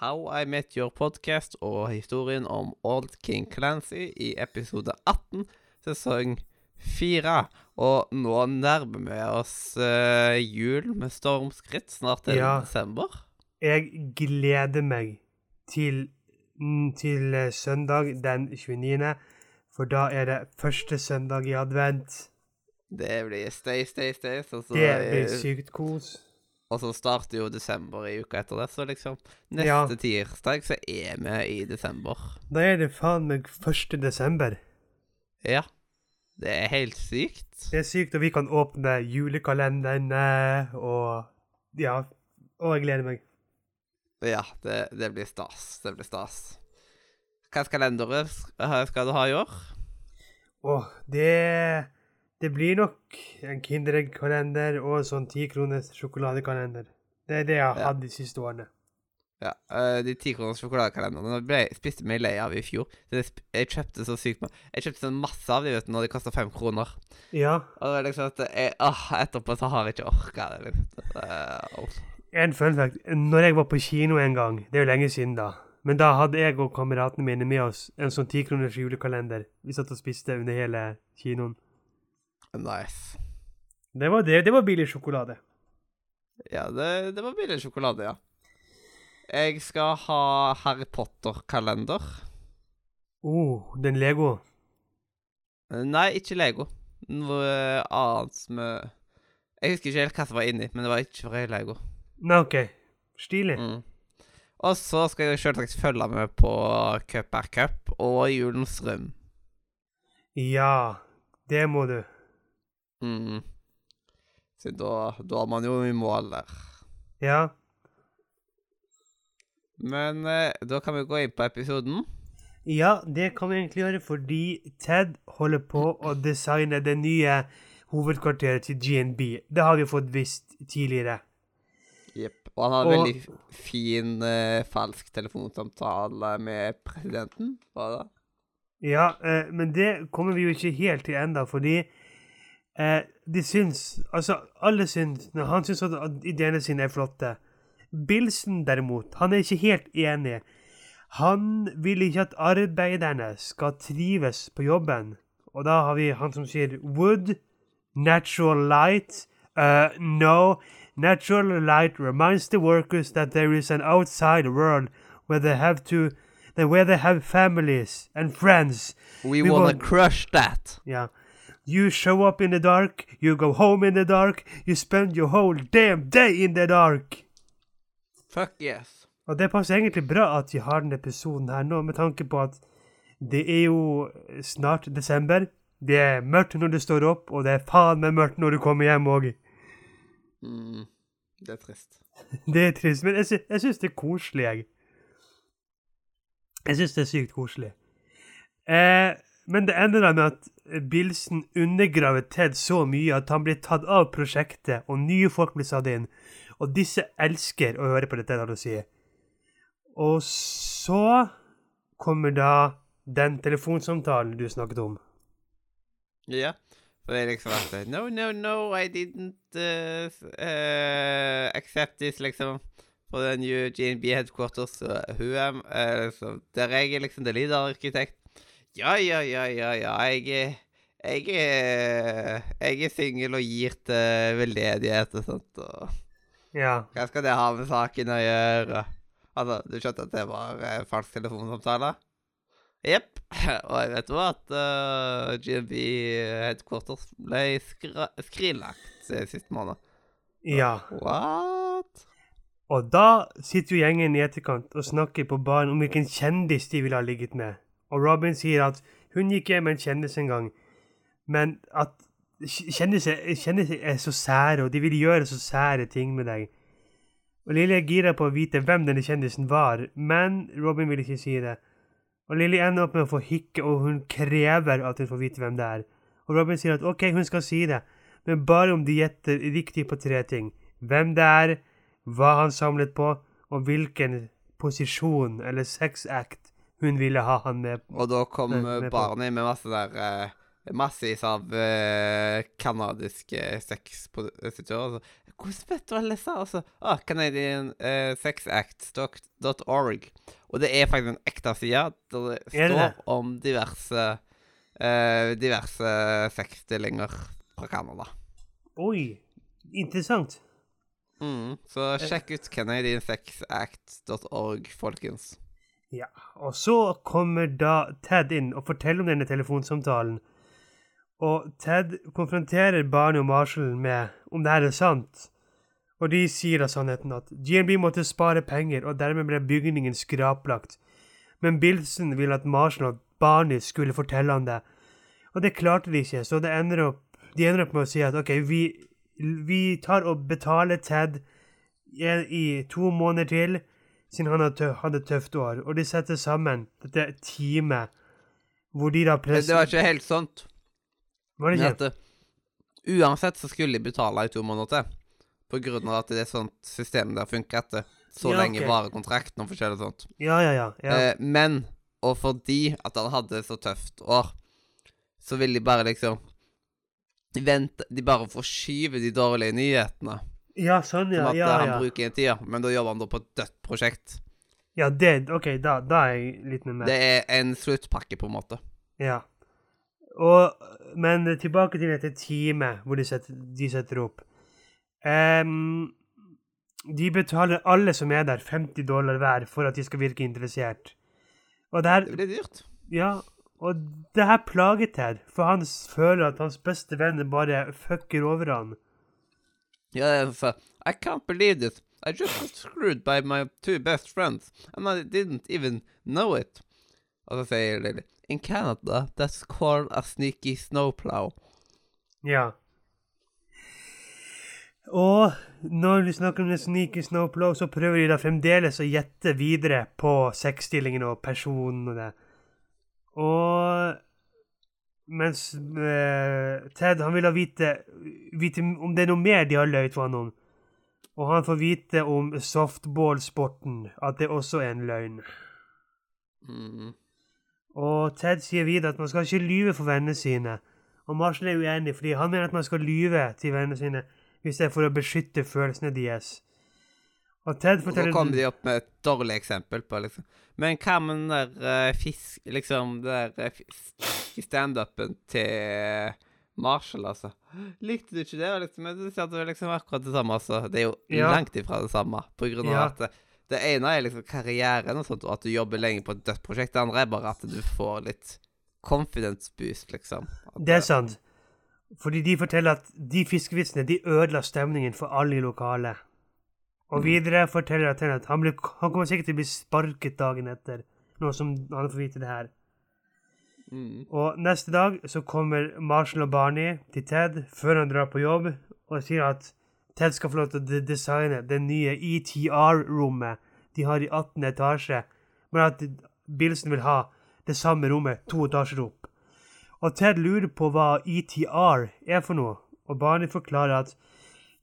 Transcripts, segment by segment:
How I Met Your Podcast og historien om Old King Clancy i episode 18, sesong 4. Og nå nærmer vi oss uh, jul med stormskritt. Snart er det Ja. desember. Jeg gleder meg til, mm, til eh, søndag den 29., for da er det første søndag i advent. Det blir stay, stay, stay. Så, så, Det blir sykt kos. Og så starter jo desember i uka etter det, så liksom Neste Ja. tirsdag så er vi i desember. Da er det faen meg 1. desember. Ja. Det er helt sykt. Det er sykt, og vi kan åpne julekalenderne og Ja. Og jeg gleder meg. Ja, det, det blir stas. Det blir stas. Hvilken kalender skal du ha i år? Åh, det Det blir nok en Kinderegg-kalender og en sånn tikroners sjokoladekalender. Det er det jeg har hatt de siste årene. Ja, eh, De tikroners sjokoladekalenderne spiste meg lei av i fjor. Så jeg, kjøpte så sykt Jeg kjøpte sånn masse av de vet du, når de kosta fem kroner. Ja. Og liksom at jeg, åh, etterpå så har jeg ikke orka det. Uh. En fun fact. Når jeg var på kino en gang, det er jo lenge siden da, men da hadde jeg og kameratene mine med oss en sånn tikroners julekalender. Vi satt og spiste under hele kinoen. Nice. Det var det. Det var billig sjokolade. Ja, det, det var billig sjokolade, ja. Jeg skal ha Harry Potter-kalender. Oh, den Lego. Eh, Nei, ikke Lego. Noe annet med Jeg husker ikke helt hva som var inni, men det var ikke fra Lego. Nei, OK. Stilig. Mm. Og så skal jeg selvsagt følge med på Cup er cup og Julens Røm. Ja, det må du. Mm. Så da, da er man jo i mål der. Ja. Men eh, da kan vi gå inn på episoden. Ja, det kan vi egentlig gjøre fordi Ted holder på å designe det nye hovedkvarteret til GNB. Det har vi fått visst tidligere. Jepp. Og han har Og- veldig fin eh, falsk telefonsamtale med presidenten. Var det? Ja, eh, men det kommer vi jo ikke helt til enda, fordi eh, de syns Altså, alle syns Han syns at ideene sine er flotte. Bilsen, derimot, han er ikke helt enig. Han vil ikke at arbeiderne skal trives på jobben. Og da har vi han som sier wood, natural light, uh, no. Natural light reminds the workers that there is an outside world where they have to where they have families and friends. We, We wanna want- crush that. Yeah. You show up in the dark, you go home in the dark, you spend your whole damn day in the dark. Fuck yes. Og det passer egentlig bra at vi har denne episoden her nå, med tanke på at det er jo snart desember. Det er mørkt når du står opp, og det er faen meg mørkt når du kommer hjem òg. Mm. Det er trist. Det er trist, men jeg, sy jeg syns det er koselig, jeg. Jeg syns det er sykt koselig. Eh, men det ender med at Bilsen undergraver Ted så mye at han blir tatt av prosjektet, og nye folk blir satt inn. Og disse elsker å høre på det Ted har å si. Og så kommer da den telefonsamtalen du snakket om. Ja. Og det er liksom at No, no, no, I didn't uh, uh, accept this, liksom. For the new GNB headquarters. uh, who am uh, liksom, Der jeg er liksom the leader arkitekt. Ja, ja, ja, ja, ja, jeg jeg jeg er singel og gir til veldedighet og sånt. Og Ja. hva skal det ha med saken å gjøre? Altså, du skjønte at det var eh, falsk telefonsamtale? Jepp. Og jeg vet jo at uh, GMB headquarters ble skrinlagt sist måned. ja. What? Og da sitter jo gjengen i etterkant og snakker på baren om hvilken kjendis de ville ha ligget med. Og Robin sier at hun gikk hjem med en kjendis en gang, men at kj- kjendiser, kjendiser er så sære, og de vil gjøre så sære ting med deg. Og Lilly er gira på å vite hvem denne kjendisen var, men Robin vil ikke si det. Og Lily ender opp med å få hikke, og hun krever at hun får vite hvem det er. Og Robin sier at OK, hun skal si det, men bare om de gjetter riktig på tre ting. Hvem det er, hva han samlet på, og hvilken posisjon eller sex act hun ville ha han med. Og da kom Med- eh, med. Barney med masse der uh, Massevis av uh, kanadiske sexpositører. Altså. Hvordan vet du alle disse? Altså, ah, Canadian uh, sexact.org. Og det er faktisk en ekte side der det står det? om diverse uh, diverse sexstillinger fra Canada. Oi, interessant. Mm, så sjekk ut canadiansexact.org, folkens. Ja, og så kommer da Ted inn og forteller om denne telefonsamtalen. Og Ted konfronterer Barney og Marshall med om det her er sant. Og de sier da sannheten at GNB måtte spare penger, og dermed ble bygningen skraplagt. Men Bilson ville at Marshall og Barney skulle fortelle om det. Og det klarte de ikke, så ender opp, de ender opp med å si at OK, vi, vi tar og betaler Ted i to måneder til, siden han hadde, tø hadde tøft år. Og de setter sammen dette teamet, hvor de da presser det var ikke helt sånt. Var det ikke? at uansett så skulle de betale i to måneder til. På grunn av at det er sånt system der funker etter så Ja, lenge varer kontrakten og forskjellig sånt. Ja, ja, ja. ja. Eh, men, og fordi at han hadde så tøft år, så vil de bare liksom vente De bare forskyver de dårlige nyhetene. Ja sånn, Som ja. at Ja, ja. han bruker en tida, men da jobber han da på et dødt prosjekt. ja det, OK, da, da er jeg litt med. Det er en sluttpakke, på en måte. Ja. Og, men tilbake til dette teamet hvor de setter, de setter opp. Um, de betaler alle som er der, 50 dollar hver for at de skal virke interessert. Og det her Det blir dyrt. Ja, og det her plaget Ted, for han føler at hans beste venner bare fucker over han. Det er I can't believe this. I just got screwed by my two best friends, and I didn't even know it. Og så sier Lily In Canada, that's called a sneaky snowplow. Ja. Og når vi snakker om det sneaky snowplow, så prøver de da fremdeles å gjette videre på sexstillingen og personene. Og mens uh, Ted han vil ha vite, vite om det er noe mer de har løyet for han om. Og han får vite om softballsporten, at det også er en løgn. Mm. Og Ted sier videre at man skal ikke lyve for vennene sine. Og Marshall er uenig, fordi han mener at man skal lyve til vennene sine hvis det er for å beskytte følelsene deres. Og Ted Og nå forteller kom de opp med et dårlig eksempel på liksom Men hva med den der uh, fisk... Liksom det der uh, standupen til Marshall, altså? Likte du ikke det? Liksom, det er liksom akkurat det samme, altså. Det er jo Ja. langt ifra det samme, på grunn av Ja. at det, ene er liksom karrieren og sånt, og at du jobber lenge på et dødt prosjekt. Det andre er bare at du får litt confidence boost, liksom. At, Det er sant. Fordi de forteller at de fiskevitsene de ødela stemningen for alle i lokalet. Og videre forteller at han, ble, han kommer sikkert til å bli sparket dagen etter, nå som han får vite det her. Mm. Og neste dag så kommer Marshall og Barney til Ted før han drar på jobb, og sier at Ted skal få lov til å de- designe det nye ETR-rommet de har i 18. etasje, men at Bilson vil ha det samme rommet to etasjer opp. Og Ted lurer på hva ETR er for noe, og Barney forklarer at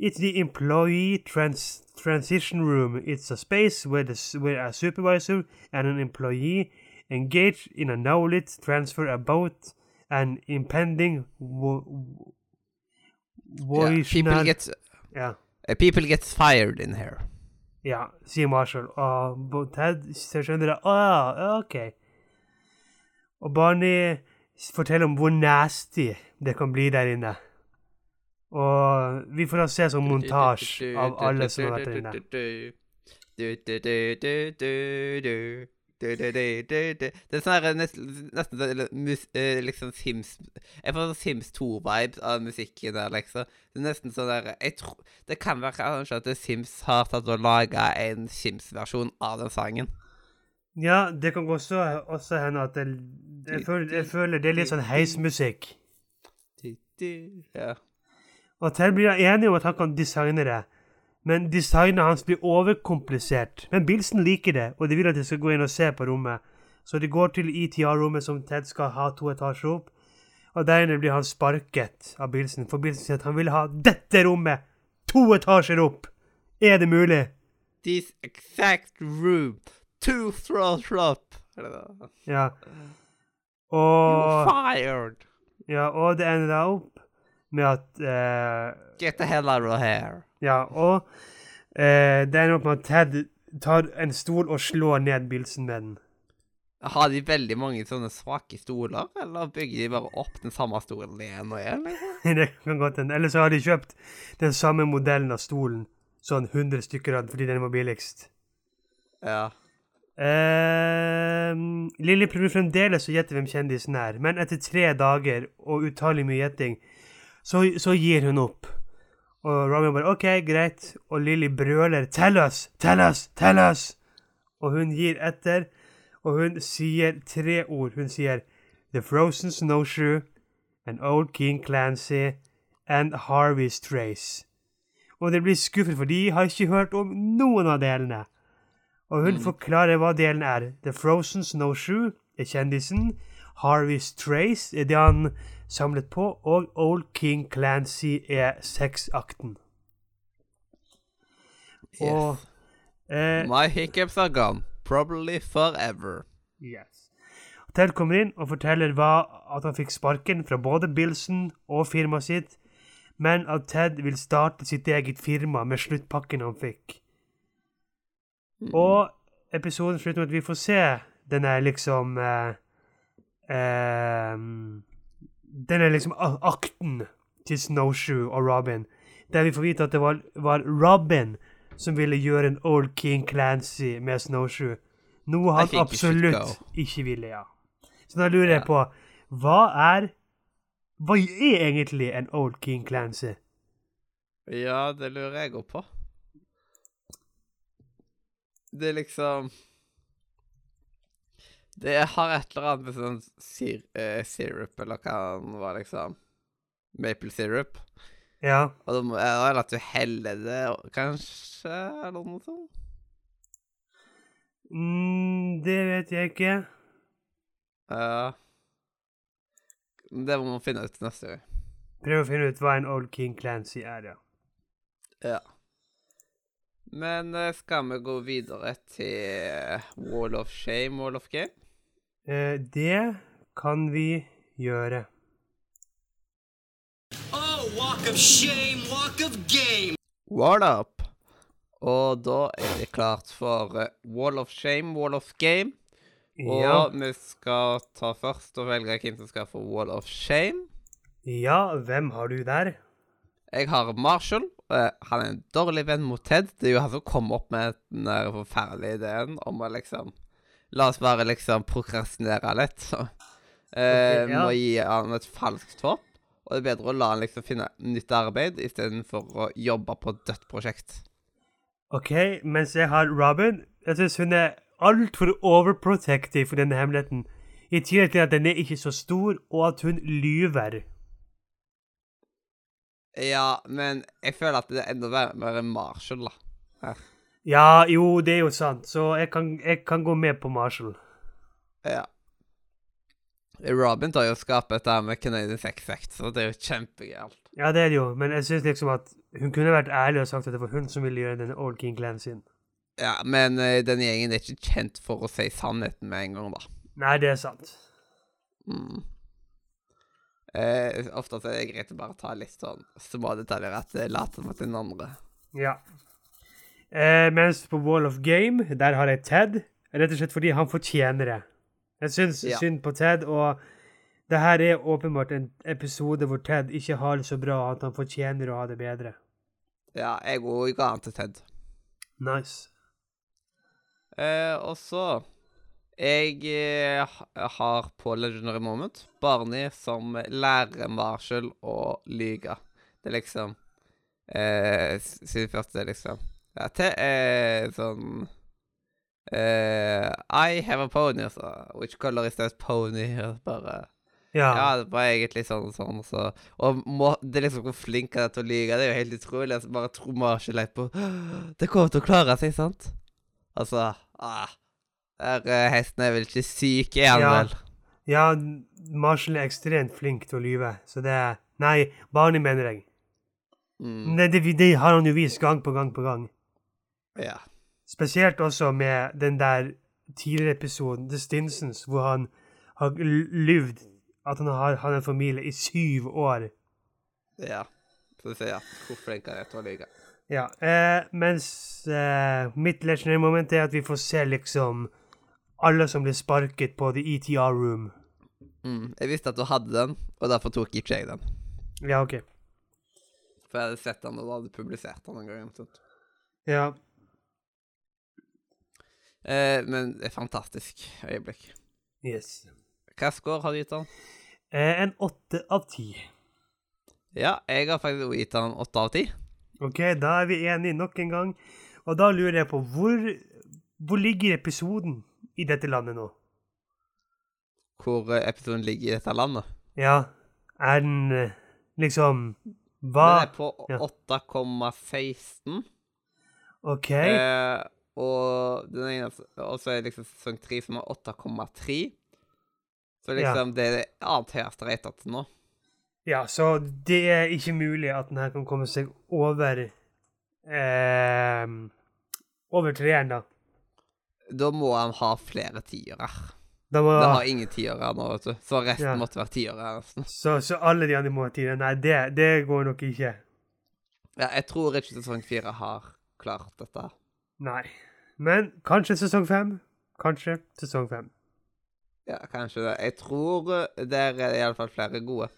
It's the employee trans transition room. It's a space where, the, where a supervisor and an employee engage in a knowledge transfer about an impending wo- wo- Yeah, people get ja, uh, People get fired in here. yeah sier Marshall. Og Bo- Ted skjønner det. Å ja, OK. Og Barney forteller om hvor nasty det kan bli der inne. Og vi får da se sånn montasje av alle som har vært der inne. Det er sånn her nesten, nesten sånn, mus, eh, liksom Sims Jeg får sånn Sims 2-vibes av musikken der, liksom. Det er nesten sånn der jeg tro, Det kan være kanskje at Sims har tatt og laga en Sims-versjon av den sangen. Ja, det kan også, også hende at jeg, jeg, føler, jeg føler det er litt sånn heismusikk. Ja. Og Ted blir enig om at han kan designe det, men designet hans blir overkomplisert. Men Bilson liker det, og de vil at jeg skal gå inn og se på rommet. Så de går til ETR-rommet som Ted skal ha to etasjer opp. Og der inne blir han sparket av Bilsen. For Bilsen sier at han vil ha dette rommet to etasjer opp. Er det mulig? This exact room. Two throws up. Ja. Ja. You're fired. ja, og det ender da opp med at eh, Get the hell out of here. Ja, og eh, det ender opp med at Ted tar en stol og slår ned Bilsen med den. Har de veldig mange sånne svake stoler, eller bygger de bare opp den samme stolen igjen og igjen? Liksom? det kan godt hende. Eller så har de kjøpt den samme modellen av stolen. Sånn 100 stykker av den fordi den var billigst. Ja. Eh, Lilly prøver fremdeles å gjette hvem kjendisen er, men etter tre dager og utallig mye gjetting, så, så gir hun opp. Og Robin bare OK, greit. Og Lilly brøler 'Tell us! Tell us! Tell us!' Og hun gir etter, og hun sier tre ord. Hun sier 'The Frozen Snowshoe', 'An Old King Clancy' and 'Harvey's Trace'. Og de blir skuffet, for de har ikke hørt om noen av delene. Og hun forklarer hva delen er. The Frozen Snowshoe er kjendisen. Harvey's Trace er det han samlet på. Og Old King Clancy er sexakten. Og eh, My hiccups are gone. Probably forever. Yes. Ted kommer inn og forteller hva, at han fikk sparken fra både Bilson og firmaet sitt, men at Ted vil starte sitt eget firma med sluttpakken han fikk. Og episoden slutter med at vi får se denne liksom eh, eh, Denne liksom akten til Snowshoe og Robin, der vi får vite at det var, var Robin som ville gjøre en Old King Clancy med Snowshoe. Noe han absolutt ikke ville, ja. Så da lurer jeg på Hva er Hva er egentlig en Old King Clancy? Ja, det lurer jeg òg på. Det er liksom Det har et eller annet med sånn sir uh, sirup, eller hva det var, liksom. Maple sirup. Ja. Og da må jeg at du heller det, kanskje, eller noe sånt. Mm, det vet jeg ikke. Ja. Det må man finne ut neste gang. Prøv å finne ut hva en Old King Clancy er, ja. Ja. Men eh, skal vi gå videre til Wall of Shame, Wall of Game? Eh, det kan vi gjøre. Oh, walk of shame, walk of game. What up? Og da er det klart for eh, Wall of Shame, Wall of Game. Og Ja. vi skal ta først og velge hvem som skal få Wall of Shame. ja, hvem har du der? Jeg har Marshall. han er en dårlig venn mot Ted. Det er jo han som kom opp med den forferdelige ideen om å liksom La oss bare liksom prokrastinere litt. Så. Eh, okay, ja. Må gi han et falskt håp. Og det er bedre å la han liksom finne nytt arbeid istedenfor å jobbe på et dødt prosjekt. OK, mens jeg har Robin. Jeg syns hun er altfor overprotective for denne hemmeligheten. I tillegg til at den er ikke så stor, og at hun lyver. Ja, men jeg føler at det er enda mer- enn Marshall, da. Ja, jo, det er jo sant, så jeg kan, jeg kan gå med på Marshall. Ja. Robin tar jo skapet dette med Canadian Sex Act, så det er jo kjempegærent. Ja, det er det jo, men jeg syns liksom at hun kunne vært ærlig og sagt at det var hun som ville gjøre denne Old King Clancy. Ja, men uh, den gjengen er ikke kjent for å si sannheten med en gang, da. Nei, det er sant. Mm. Eh, ofte så er det greit å bare ta litt sånn små detaljer at det later som at den andre. Ja. Eh, mens på Wall of Game, der har jeg Ted. Rett og slett fordi han fortjener det. Jeg syns Ja. synd på Ted, og det her er åpenbart en episode hvor Ted ikke har det så bra at han fortjener å ha det bedre. Ja, jeg òg ga han til Ted. Nice. Eh, og så Jeg eh, har på Legendary Moment Barney som lærer Marshall å lyge. Det er liksom eh, Siden første, liksom ja, det er Sånn uh, I have a pony, altså. Which color is that pony? Bare Ja. Ja, det var egentlig sånn og sånn. Så. Og må, det er liksom hvor flink han er til å lyve. Det er jo helt utrolig. Altså, bare litt på Det kommer til å klare seg, sant? Altså ah, Der eh, hesten er vel ikke syk, er han Ja. vel? Ja, Marshall er ekstremt flink til å lyve, så det er Nei, Barney mener jeg. Mm. Det, det, det har han jo vist gang på gang på gang. Ja. Spesielt også med den der tidligere episoden, The Stinsons, hvor han har lyvd at han har, hatt en familie i syv år. ja. For å si jeg hvor flink han er til å lyve. Ja, eh, mens eh, mitt legendary moment er at vi får se liksom alle som blir sparket på The ETR Room. Mm. Jeg visste at du hadde den, og derfor tok ikke jeg den. Ja, OK. For jeg hadde sett den, og du hadde publisert den en gang. Ja. Eh, men det er fantastisk øyeblikk. Yes. Hva score har du gitt han? Eh, en åtte av ti. Ja, jeg har faktisk gitt han åtte av ti. OK, da er vi enige nok en gang. Og da lurer jeg på hvor, hvor ligger episoden i dette landet nå? Hvor eh, episoden ligger i dette landet. Ja, er den eh, liksom Hva Den er på Ja. 8,16. OK. Eh, og den ene også er det liksom sesong 3 som er 8,3. Så liksom det er det annet høyeste ratet til nå. Ja, så det er ikke mulig at den her kan komme seg over eh, Over treeren, da. Da må han ha flere tiere. da må, Det har ingen tiere nå, vet du. Så resten Ja. måtte være tiere. nesten. så, så alle de andre må ha tider. Nei, det, det går nok ikke. Ja, jeg tror ikke sesong 4 har klart dette. Nei. Men kanskje sesong fem. Kanskje sesong fem. Ja, kanskje det. Jeg tror eh, der er det iallfall flere gode.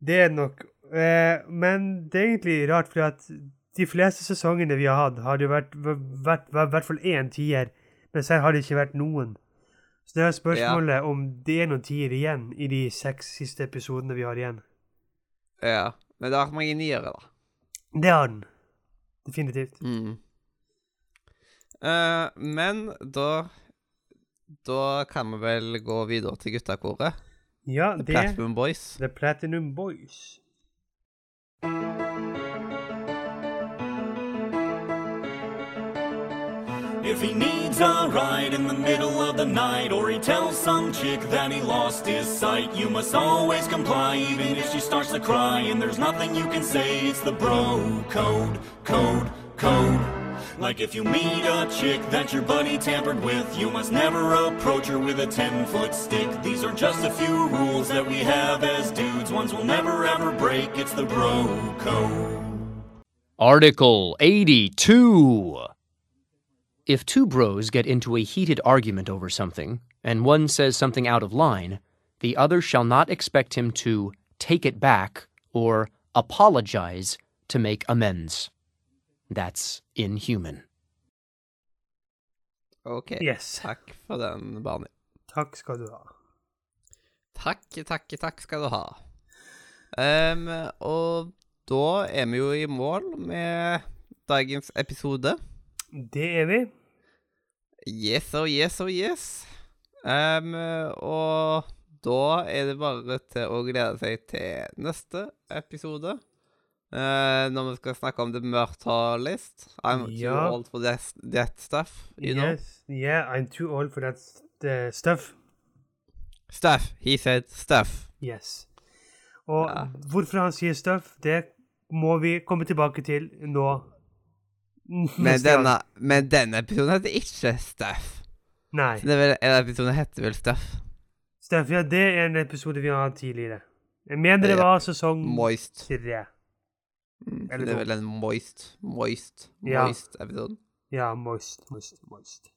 Det er det nok. Eh, men det er egentlig rart, for at de fleste sesongene vi har hatt, har det jo vært vært- vært- i hvert fall én tier, mens her har det ikke vært noen. Så det er spørsmålet om det er noen tier igjen i de seks siste episodene vi har igjen. Ja. Men det har mange nyere, da. Det har den. Definitivt. Mm. Eh, men da Da kan vi vel gå videre til guttakoret. Ja, The det Platinum Boys. The Platinum Boys. If he needs a ride in the middle of the night, or he tells some chick that he lost his sight, you must always comply, even if she starts to cry. And there's nothing you can say, it's the bro code, code, code. Like if you meet a chick that your buddy tampered with, you must never approach her with a 10 foot stick. These are just a few rules that we have as dudes, ones we'll never ever break. It's the bro code. Article 82. If two bros get into a heated argument over something, and one says something out of line, the other shall not expect him to take it back or apologize to make amends. That's inhuman. OK. Yes. Takk for den, Barney. Takk skal du ha. Takk, takk, takk skal du ha. Um, og da er vi jo i mål med dagens episode. Det er vi. Yes og yes og yes. Um, og da er det bare til å glede seg til neste episode. Eh, når vi skal snakke om The Murder List. I'm too old for that, that stuff, you know. Yeah, I'm too old for that uh, stuff. Stuff. He said stuff. Yes. Og Ja. hvorfor han sier stuff, det må vi komme tilbake til nå. Men denne, men denne episoden heter ikke Stuff. Nei. Det er vel, en episode heter vel Stuff. Stuff, ja, det er en episode vi har hatt tidligere. Jeg mener det var sesong Moist. tre. Mm, Eller det er vel en moist, moist, Ja. moist-episode. Ja, moist, moist, moist.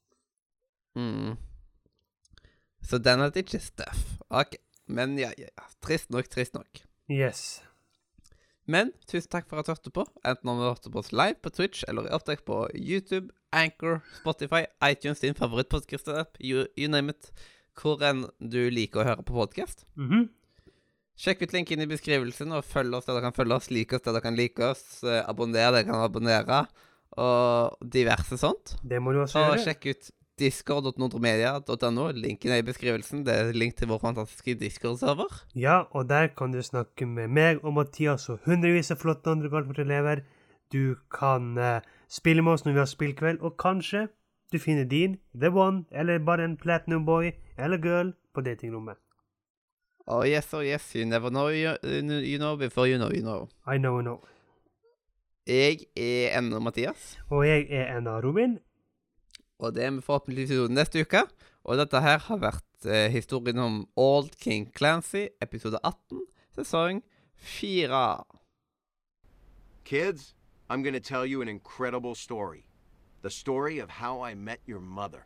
Mm. Så den heter ikke Stuff. OK. Men ja, ja. Trist nok, trist nok. Yes. Men tusen takk for at du hørte på. Enten om du hørte på oss live på Twitch eller i opptak på YouTube, Anchor, Spotify, iTunes, din favorittpodkast-app, you, you name it. Hvor enn du liker å høre på podkast. Mhm. Sjekk ut linken i beskrivelsen, og følg oss der dere kan følge oss. Lik oss der dere kan like oss. eh, Abonner der dere kan abonnere. Og diverse sånt. Det må du også Og gjøre. sjekk ut discord.nordremedia.no. Linken er i beskrivelsen. Det er link til vår fantastiske Discord-server. Ja, og der kan du snakke med meg og Mathias og hundrevis av flotte andre golfelever. Du kan uh, spille med oss når vi har spillkveld, og kanskje du finner din, the one, eller bare en platinum boy eller girl på datingrommet. Oh yes, oh yes, you never know you, you know before you know you know. I know, know. Jeg er ennå Mathias, Og jeg er ennå av Robin. og det er vi forhåpentligvis gjort neste uke. Og dette her har vært eh, historien om Old King Clancy, episode 18, sesong 4. Kids, I'm gonna tell you an incredible story. The story of how I met your mother.